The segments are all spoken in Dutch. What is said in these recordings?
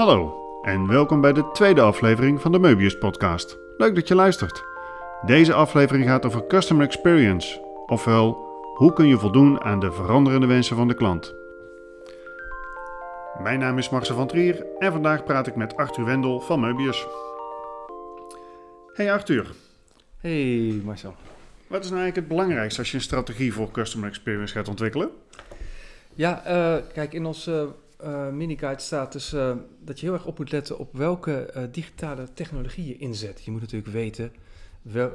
Hallo en welkom bij de tweede aflevering van de Möbius podcast. Leuk dat je luistert. Deze aflevering gaat over customer experience, ofwel hoe kun je voldoen aan de veranderende wensen van de klant. Mijn naam is Marcel van Trier en vandaag praat ik met Arthur Wendel van Möbius. Hey Arthur, Hey Marcel. wat is nou eigenlijk het belangrijkste als je een strategie voor customer experience gaat ontwikkelen? Ja, eh, kijk, in onze eh mini-guide staat dus eh, dat je heel erg op moet letten op welke eh, digitale technologie je inzet. Je moet natuurlijk weten wel,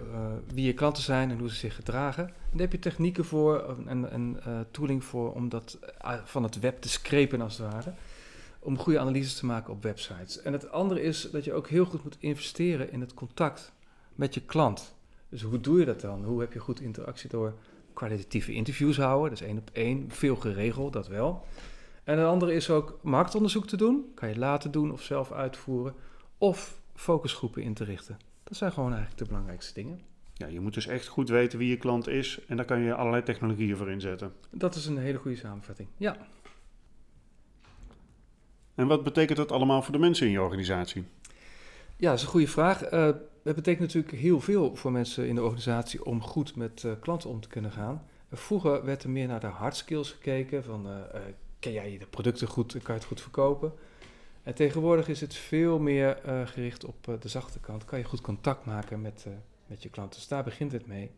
wie je klanten zijn en hoe ze zich gedragen. En daar heb je technieken voor en, en eh, tooling voor om dat van het web te screpen als het ware. Om goede analyses te maken op websites. En het andere is dat je ook heel goed moet investeren in het contact met je klant. Dus hoe doe je dat dan? Hoe heb je goed interactie door kwalitatieve interviews houden? Dus één op één, veel geregeld, dat wel. En een andere is ook marktonderzoek te doen. Kan je laten doen of zelf uitvoeren. Of focusgroepen in te richten. Dat zijn gewoon eigenlijk de belangrijkste dingen. Ja, je moet dus echt goed weten wie je klant is en daar kan je allerlei technologieën voor inzetten. Dat is een hele goede samenvatting. Ja, En wat betekent dat allemaal voor de mensen in je organisatie? ja dat is een goede vraag. Eh het betekent natuurlijk heel veel voor mensen in de organisatie om goed met eh, klanten om te kunnen gaan. Vroeger werd er meer naar de hard skills gekeken. Van, eh, ken jij de producten goed kan je het goed verkopen? En tegenwoordig is het veel meer eh, gericht op eh, de zachte kant. Kan je goed contact maken met, eh, met je klanten. Dus daar begint het mee.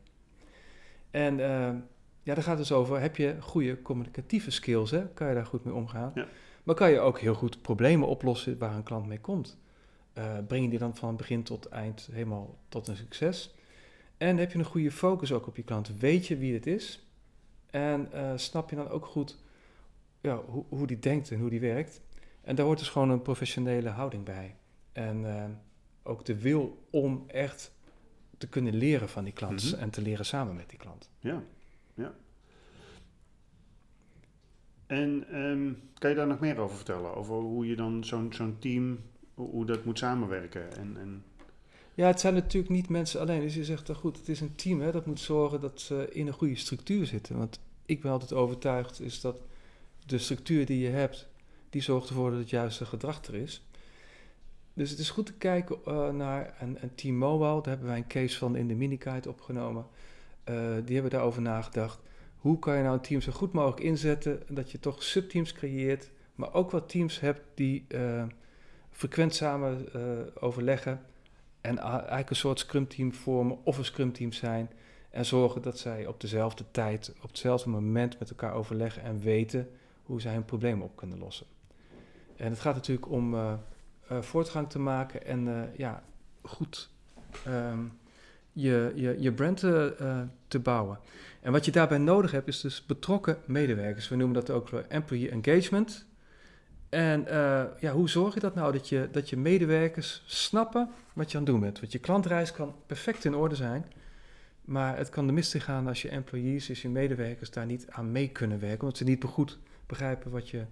En ja, daar gaat het dus over, heb je goede communicatieve skills? Hè? Kan je daar goed mee omgaan? Ja. Maar kan je ook heel goed problemen oplossen waar een klant mee komt? Breng je die dan van begin tot eind helemaal tot een succes? En heb je een goede focus ook op je klant? Weet je wie het is? En snap je dan ook goed ja, hoe, hoe die denkt en hoe die werkt? En daar hoort dus gewoon een professionele houding bij. En eh, ook de wil om echt te kunnen leren van die klant Mhm. en te leren samen met die klant. Ja, ja. En ehm, kan je daar nog meer over vertellen? Over hoe je dan zo'n zo'n team, hoe, hoe dat moet samenwerken? En, en, Ja, het zijn natuurlijk niet mensen alleen. Dus je zegt, nou goed, het is een team. Hè, dat moet zorgen dat ze in een goede structuur zitten. Want ik ben altijd overtuigd is dat de structuur die je hebt, die zorgt ervoor dat het juiste gedrag er is. Dus het is goed te kijken eh, naar een, een team mobile. Daar hebben wij een case van in de minikite opgenomen. Eh, die hebben daarover nagedacht. Hoe kan je nou een team zo goed mogelijk inzetten dat je toch subteams creëert, maar ook wat teams hebt die eh, frequent samen overleggen en eigenlijk een soort scrum team vormen of een scrum team zijn en zorgen dat zij op dezelfde tijd, op hetzelfde moment met elkaar overleggen en weten hoe zij hun probleem op kunnen lossen. En het gaat natuurlijk om eh, eh, voortgang te maken en eh, ja, goed ehm, je, je, je brand te, te bouwen. En wat je daarbij nodig hebt is dus betrokken medewerkers. We noemen dat ook employee engagement. En ja, hoe zorg je dat nou dat je, dat je medewerkers snappen wat je aan het doen bent? Want je klantreis kan perfect in orde zijn, maar het kan de mist gaan als je employees, dus je medewerkers, daar niet aan mee kunnen werken, omdat ze niet goed begrijpen wat je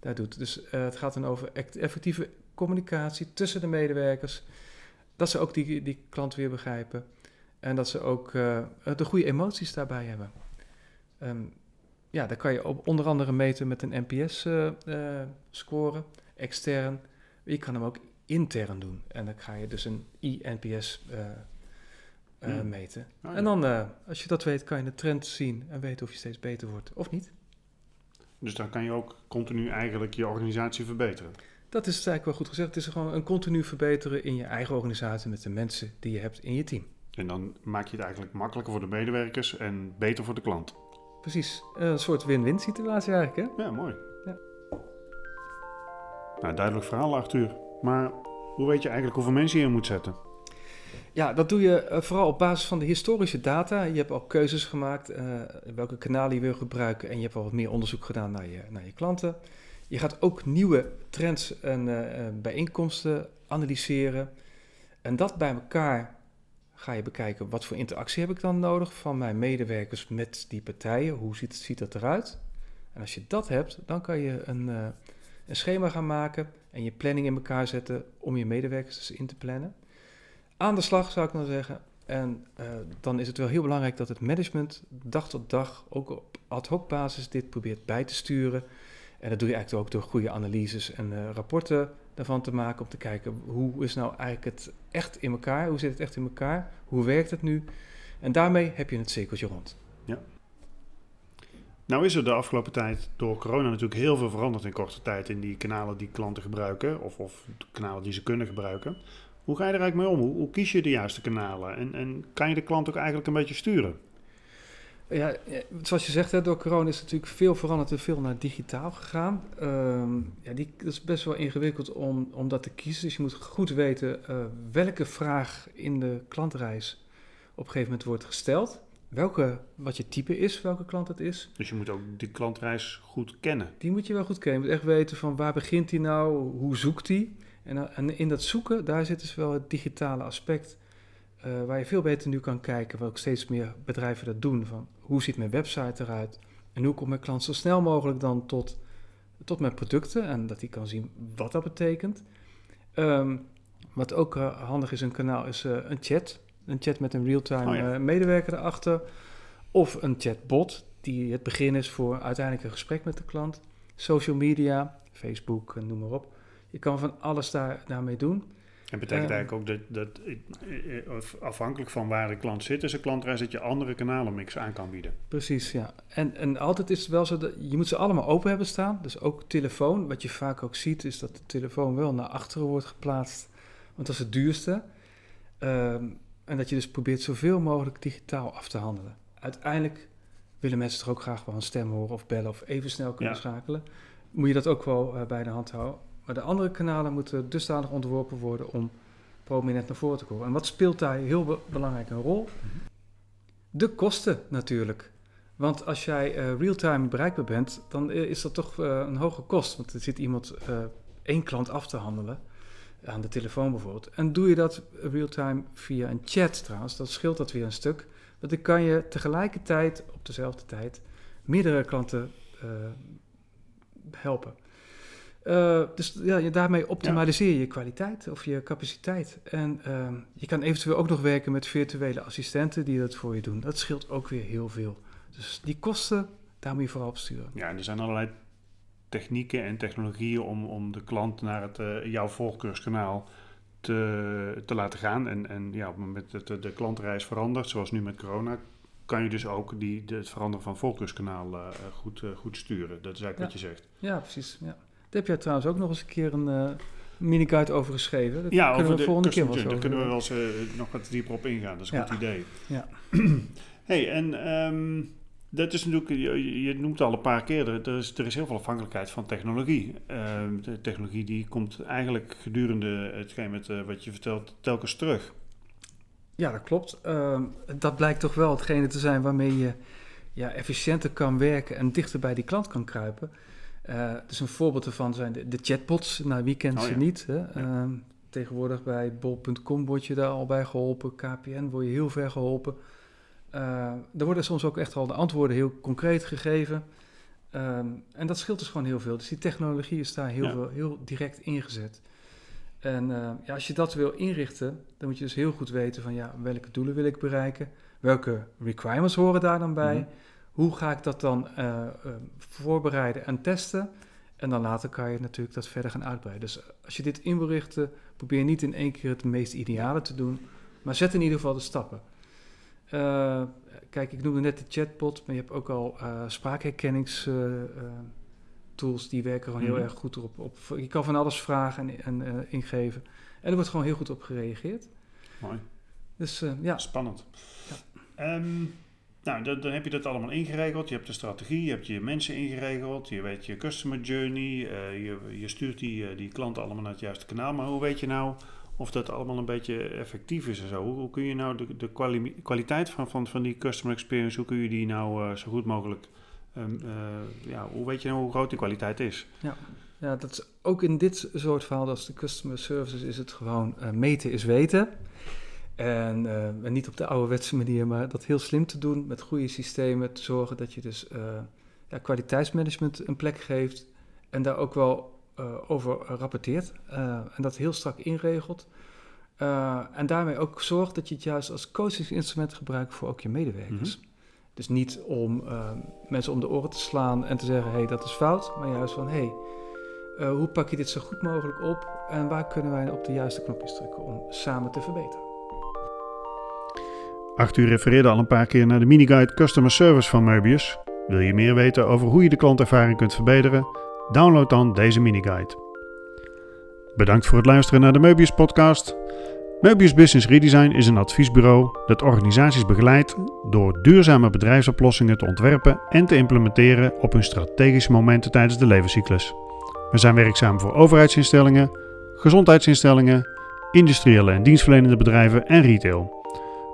daar doet. Dus eh, het gaat dan over effectieve communicatie tussen de medewerkers, dat ze ook die, die klant weer begrijpen en dat ze ook eh, de goede emoties daarbij hebben. Ehm, ja, daar kan je op, onder andere meten met een NPS-score, extern. Je kan hem ook intern doen. En dan ga je dus een INPS eh, eh, Hmm. meten. Oh, ja. En dan, eh, als je dat weet, kan je de trend zien en weten of je steeds beter wordt of niet. Dus dan kan je ook continu eigenlijk je organisatie verbeteren. Dat is eigenlijk wel goed gezegd. Het is gewoon een continu verbeteren in je eigen organisatie met de mensen die je hebt in je team. En dan maak je het eigenlijk makkelijker voor de medewerkers en beter voor de klant. Precies. Een soort win-win situatie eigenlijk, hè? Ja, mooi. Ja. Nou, duidelijk verhaal, Arthur. Maar hoe weet je eigenlijk hoeveel mensen je in moet zetten? Ja, dat doe je eh, vooral op basis van de historische data. Je hebt al keuzes gemaakt, eh, welke kanalen je wil gebruiken. En je hebt al wat meer onderzoek gedaan naar je, naar je klanten. Je gaat ook nieuwe trends en eh, bijeenkomsten analyseren. En dat bij elkaar ga je bekijken, wat voor interactie heb ik dan nodig van mijn medewerkers met die partijen? Hoe ziet, ziet dat eruit? En als je dat hebt, dan kan je een, een schema gaan maken en je planning in elkaar zetten om je medewerkers dus in te plannen aan de slag, zou ik dan zeggen. En eh, dan is het wel heel belangrijk dat het management dag tot dag, ook op ad hoc basis, dit probeert bij te sturen. En dat doe je eigenlijk ook door goede analyses en eh, rapporten daarvan te maken om te kijken hoe is nou eigenlijk het echt in elkaar, hoe zit het echt in elkaar, hoe werkt het nu en daarmee heb je het cirkeltje rond. Nou is er de afgelopen tijd door corona natuurlijk heel veel veranderd in korte tijd in die kanalen die klanten gebruiken of, of kanalen die ze kunnen gebruiken. Hoe ga je er eigenlijk mee om? Hoe, kies je de juiste kanalen? En, en kan je de klant ook eigenlijk een beetje sturen? Ja, zoals je zegt, door corona is natuurlijk veel veranderd en veel naar digitaal gegaan. Ehm, ja, die, dat is best wel ingewikkeld om, om dat te kiezen. Dus je moet goed weten eh, welke vraag in de klantreis op een gegeven moment wordt gesteld. Welke, wat je type is, welke klant het is. Dus je moet ook die klantreis goed kennen. Die moet je wel goed kennen. Je moet echt weten van waar begint hij nou, hoe zoekt hij. En, eh, en in dat zoeken, daar zit dus wel het digitale aspect uh, waar je veel beter nu kan kijken, wat ook steeds meer bedrijven dat doen, van hoe ziet mijn website eruit en hoe komt mijn klant zo snel mogelijk dan tot, tot mijn producten en dat hij kan zien wat dat betekent. Um, wat ook uh, handig is, een kanaal is uh, een chat. Een chat met een real-time oh ja. medewerker erachter. Of een chatbot, die het begin is voor uiteindelijk een gesprek met de klant. Social media, Facebook, noem maar op. Je kan van alles daar, daarmee doen. En betekent uh, eigenlijk ook dat, dat, afhankelijk van waar de klant zit, is een klantreis dat je andere kanalenmix aan kan bieden. Precies, ja. En, en altijd is het wel zo dat je moet ze allemaal open hebben staan. Dus ook telefoon. Wat je vaak ook ziet, is dat de telefoon wel naar achteren wordt geplaatst. Want dat is het duurste. Um, en dat je dus probeert zoveel mogelijk digitaal af te handelen. Uiteindelijk willen mensen toch ook graag wel een stem horen of bellen of even snel kunnen ja. schakelen. Moet je dat ook wel uh, bij de hand houden. Maar de andere kanalen moeten dusdanig ontworpen worden om prominent naar voren te komen. En wat speelt daar heel be belangrijk een rol? De kosten natuurlijk. Want als jij uh, real-time bereikbaar bent, dan is dat toch uh, een hoge kost. Want er zit iemand één klant af te handelen, aan de telefoon bijvoorbeeld. En doe je dat real-time via een chat trouwens, dan scheelt dat weer een stuk. Want dan kan je tegelijkertijd, op dezelfde tijd, meerdere klanten helpen. Uh, dus ja, daarmee optimaliseer je je kwaliteit of je capaciteit. En uh, je kan eventueel ook nog werken met virtuele assistenten die dat voor je doen. Dat scheelt ook weer heel veel. Dus die kosten, daar moet je vooral op sturen. Ja, en er zijn allerlei technieken en technologieën om, om de klant naar het, uh, jouw voorkeurskanaal te, te laten gaan. En, en ja, op het moment dat de, de klantreis verandert, zoals nu met corona, kan je dus ook die, de, het veranderen van voorkeurskanaal goed, goed sturen. Dat is eigenlijk ja. wat je zegt. Ja, precies. Ja. Daar heb jij trouwens ook nog eens een keer een uh, mini-guide over geschreven. Dat ja, kunnen over we de volgende keer wel Daar kunnen we wel eens nog wat dieper op ingaan. Dat is een Ja. goed idee. Ja. hey, en um, dat is natuurlijk, je, je noemt het al een paar keer, er is, er is heel veel afhankelijkheid van technologie. Uh, de technologie die komt eigenlijk gedurende hetgeen met uh, wat je vertelt telkens terug. Ja, dat klopt. Uh, dat blijkt toch wel hetgene te zijn waarmee je ja, efficiënter kan werken en dichter bij die klant kan kruipen. Uh, dus een voorbeeld ervan zijn de, de chatbots. Nou, wie kent Oh, ze ja. niet? Hè? Ja. Uh, tegenwoordig bij bol.com word je daar al bij geholpen. KPN word je heel ver geholpen. Uh, er worden soms ook echt al de antwoorden heel concreet gegeven. Um, en dat scheelt dus gewoon heel veel. Dus die technologie is daar heel, Ja. veel, heel direct ingezet. En uh, ja, als je dat wil inrichten, dan moet je dus heel goed weten van ja, welke doelen wil ik bereiken? Welke requirements horen daar dan bij? Mhm. Hoe ga ik dat dan uh, uh, voorbereiden en testen? En dan later kan je natuurlijk dat verder gaan uitbreiden. Dus als je dit in wil richten, probeer niet in één keer het meest ideale te doen, maar zet in ieder geval de stappen. Uh, kijk, ik noemde net de chatbot, maar je hebt ook al uh, spraakherkenningstools die werken gewoon heel Mhm. erg goed erop. Op, je kan van alles vragen en, en ingeven. En er wordt gewoon heel goed op gereageerd. Mooi. Dus ja. Spannend. Ja. Um, nou, dan, dan, heb je dat allemaal ingeregeld. Je hebt de strategie, je hebt je mensen ingeregeld. Je weet je customer journey. Uh, je, je, stuurt die, uh, die klanten allemaal naar het juiste kanaal. Maar hoe weet je nou of dat allemaal een beetje effectief is en zo? Hoe, kun je nou de, de kwali kwaliteit van, van, van die customer experience, hoe kun je die nou uh, zo goed mogelijk... Um, ja, hoe weet je nou hoe groot die kwaliteit is? Ja. ja, dat is ook in dit soort verhaal als de customer services is het gewoon meten is weten. En, niet op de ouderwetse manier, maar dat heel slim te doen met goede systemen. Te zorgen dat je dus ja, kwaliteitsmanagement een plek geeft. En daar ook wel over rapporteert. en dat heel strak inregelt. en daarmee ook zorgt dat je het juist als coachingsinstrument gebruikt voor ook je medewerkers. Mm -hmm. Dus niet om mensen om de oren te slaan en te zeggen: hé, hey, dat is fout. Maar juist van: hé, hey, Uh, hoe pak je dit zo goed mogelijk op en waar kunnen wij op de juiste knopjes drukken om samen te verbeteren? Arthur refereerde al een paar keer naar de miniguide Customer Service van Möbius. Wil je meer weten over hoe je de klantervaring kunt verbeteren? Download dan deze miniguide. Bedankt voor het luisteren naar de Möbius podcast. Möbius Business Redesign is een adviesbureau dat organisaties begeleidt door duurzame bedrijfsoplossingen te ontwerpen en te implementeren op hun strategische momenten tijdens de levenscyclus. We zijn werkzaam voor overheidsinstellingen, gezondheidsinstellingen, industriële en dienstverlenende bedrijven en retail.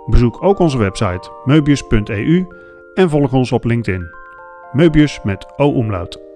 Bezoek ook onze website meubius.eu en volg ons op LinkedIn. Meubius met O-umlaut.